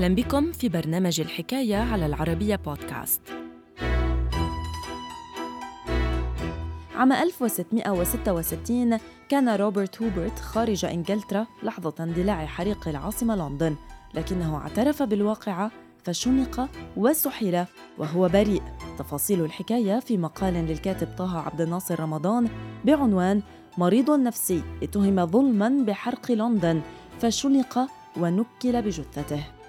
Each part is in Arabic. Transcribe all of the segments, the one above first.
أهلا بكم في برنامج الحكاية على العربية بودكاست. عام 1666 كان روبرت هوبرت خارج إنجلترا لحظة اندلاع حريق العاصمة لندن لكنه اعترف بالواقعة فشنق وسحل وهو بريء. تفاصيل الحكاية في مقال للكاتب طه عبد الناصر رمضان بعنوان مريض نفسي اتهم ظلما بحرق لندن فشنق ونكل بجثته.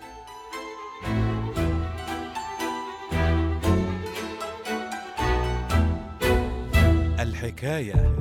الحكاية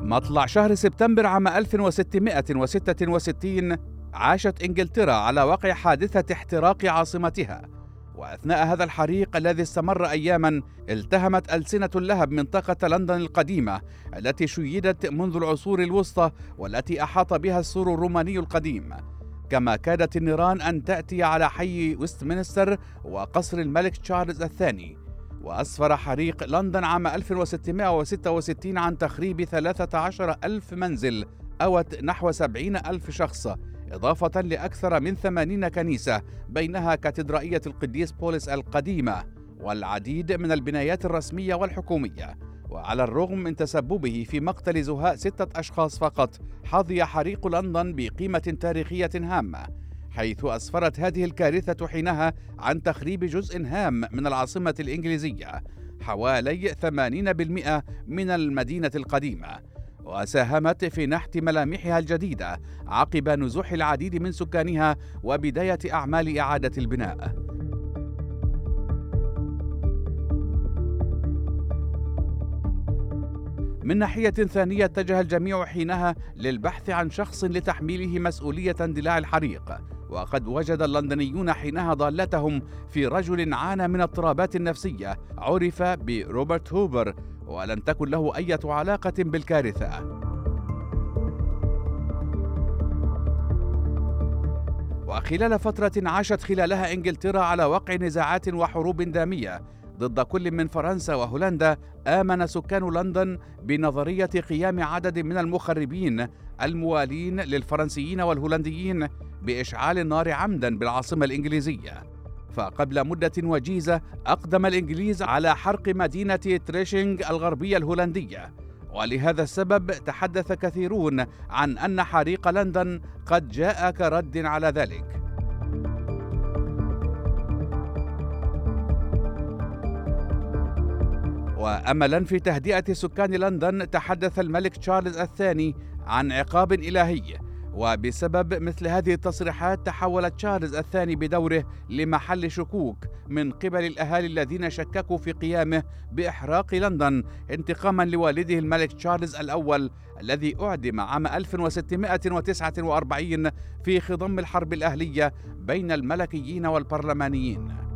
مطلع شهر سبتمبر عام 1666 عاشت إنجلترا على وقع حادثة احتراق عاصمتها. وأثناء هذا الحريق الذي استمر اياما التهمت ألسنة اللهب منطقة لندن القديمة التي شيدت منذ العصور الوسطى والتي أحاط بها السور الروماني القديم. كما كادت النيران أن تأتي على حي ويستمنستر وقصر الملك تشارلز الثاني. وأسفر حريق لندن عام 1666 عن تخريب 13 ألف منزل أوت نحو 70 ألف شخص. إضافة لأكثر من 80 كنيسة بينها كاتدرائية القديس بولس القديمة والعديد من البنايات الرسمية والحكومية وعلى الرغم من تسببه في مقتل زهاء ستة أشخاص فقط حظي حريق لندن بقيمة تاريخية هامة حيث أسفرت هذه الكارثة حينها عن تخريب جزء هام من العاصمة الإنجليزية حوالي 80% من المدينة القديمة. وساهمت في نحت ملامحها الجديدة عقب نزوح العديد من سكانها وبداية أعمال إعادة البناء. من ناحية ثانية اتجه الجميع حينها للبحث عن شخص لتحميله مسؤولية اندلاع الحريق. وقد وجد اللندنيون حينها ضالتهم في رجل عانى من اضطرابات نفسية عرف بروبرت هوبر ولم تكن له أي علاقة بالكارثة. وخلال فترة عاشت خلالها إنجلترا على وقع نزاعات وحروب دامية ضد كل من فرنسا وهولندا آمن سكان لندن بنظرية قيام عدد من المخربين الموالين للفرنسيين والهولنديين بإشعال النار عمدا بالعاصمة الإنجليزية. فقبل مدة وجيزة أقدم الإنجليز على حرق مدينة تريشينغ الغربية الهولندية. ولهذا السبب تحدث كثيرون عن أن حريق لندن قد جاء كرد على ذلك. وأملا في تهدئة سكان لندن تحدث الملك تشارلز الثاني عن عقاب إلهي. وبسبب مثل هذه التصريحات تحول تشارلز الثاني بدوره لمحل شكوك من قبل الأهالي الذين شككوا في قيامه بإحراق لندن انتقاما لوالده الملك تشارلز الأول الذي أعدم عام 1649 في خضم الحرب الأهلية بين الملكيين والبرلمانيين.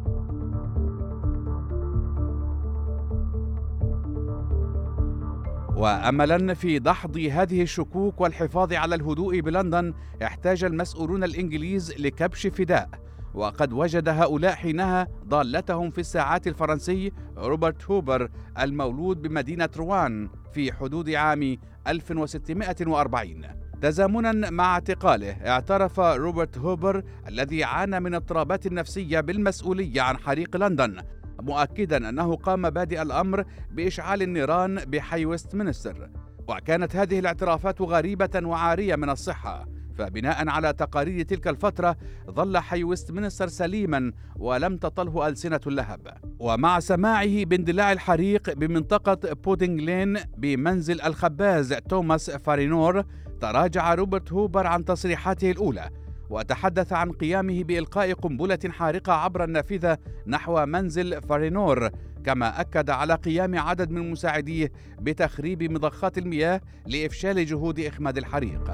واملا في دحض هذه الشكوك والحفاظ على الهدوء بلندن احتاج المسؤولون الإنجليز لكبش فداء. وقد وجد هؤلاء حينها ضالتهم في الساعات الفرنسي روبرت هوبر المولود بمدينة روان في حدود عام 1640 تزامنا مع اعتقاله اعترف روبرت هوبر الذي عانى من اضطرابات نفسية بالمسؤولية عن حريق لندن. مؤكدا أنه قام بادئ الأمر بإشعال النيران بحي ويستمنستر وكانت هذه الاعترافات غريبة وعارية من الصحة. فبناء على تقارير تلك الفترة ظل حي ويستمنستر سليما ولم تطله ألسنة اللهب. ومع سماعه باندلاع الحريق بمنطقة بودينغ لين بمنزل الخباز توماس فارينور تراجع روبرت هوبر عن تصريحاته الأولى. وتحدث عن قيامه بإلقاء قنبلة حارقة عبر النافذة نحو منزل فارينور كما أكد على قيام عدد من مساعديه بتخريب مضخات المياه لإفشال جهود إخماد الحريق.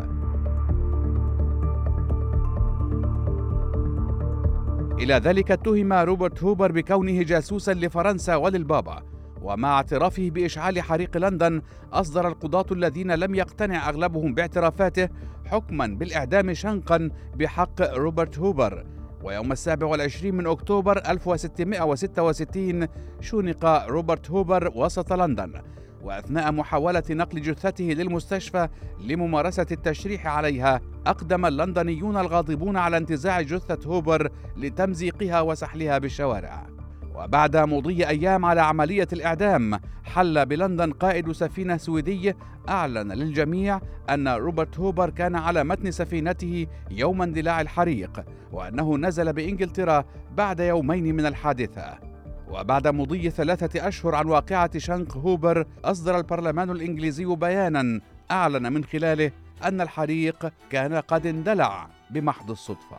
إلى ذلك اتهم روبرت هوبر بكونه جاسوسا لفرنسا وللبابا. ومع اعترافه بإشعال حريق لندن أصدر القضاة الذين لم يقتنع أغلبهم باعترافاته حكما بالإعدام شنقا بحق روبرت هوبر. ويوم السابع والعشرين من أكتوبر 1666 شنق روبرت هوبر وسط لندن. وأثناء محاولة نقل جثته للمستشفى لممارسة التشريح عليها أقدم اللندنيون الغاضبون على انتزاع جثة هوبر لتمزيقها وسحلها بالشوارع. وبعد مضي أيام على عملية الإعدام حل بلندن قائد سفينة سويدي أعلن للجميع أن روبرت هوبر كان على متن سفينته يوم اندلاع الحريق وأنه نزل بإنجلترا بعد يومين من الحادثة. وبعد مضي ثلاثة أشهر عن واقعة شنق هوبر أصدر البرلمان الإنجليزي بيانا أعلن من خلاله أن الحريق كان قد اندلع بمحض الصدفة.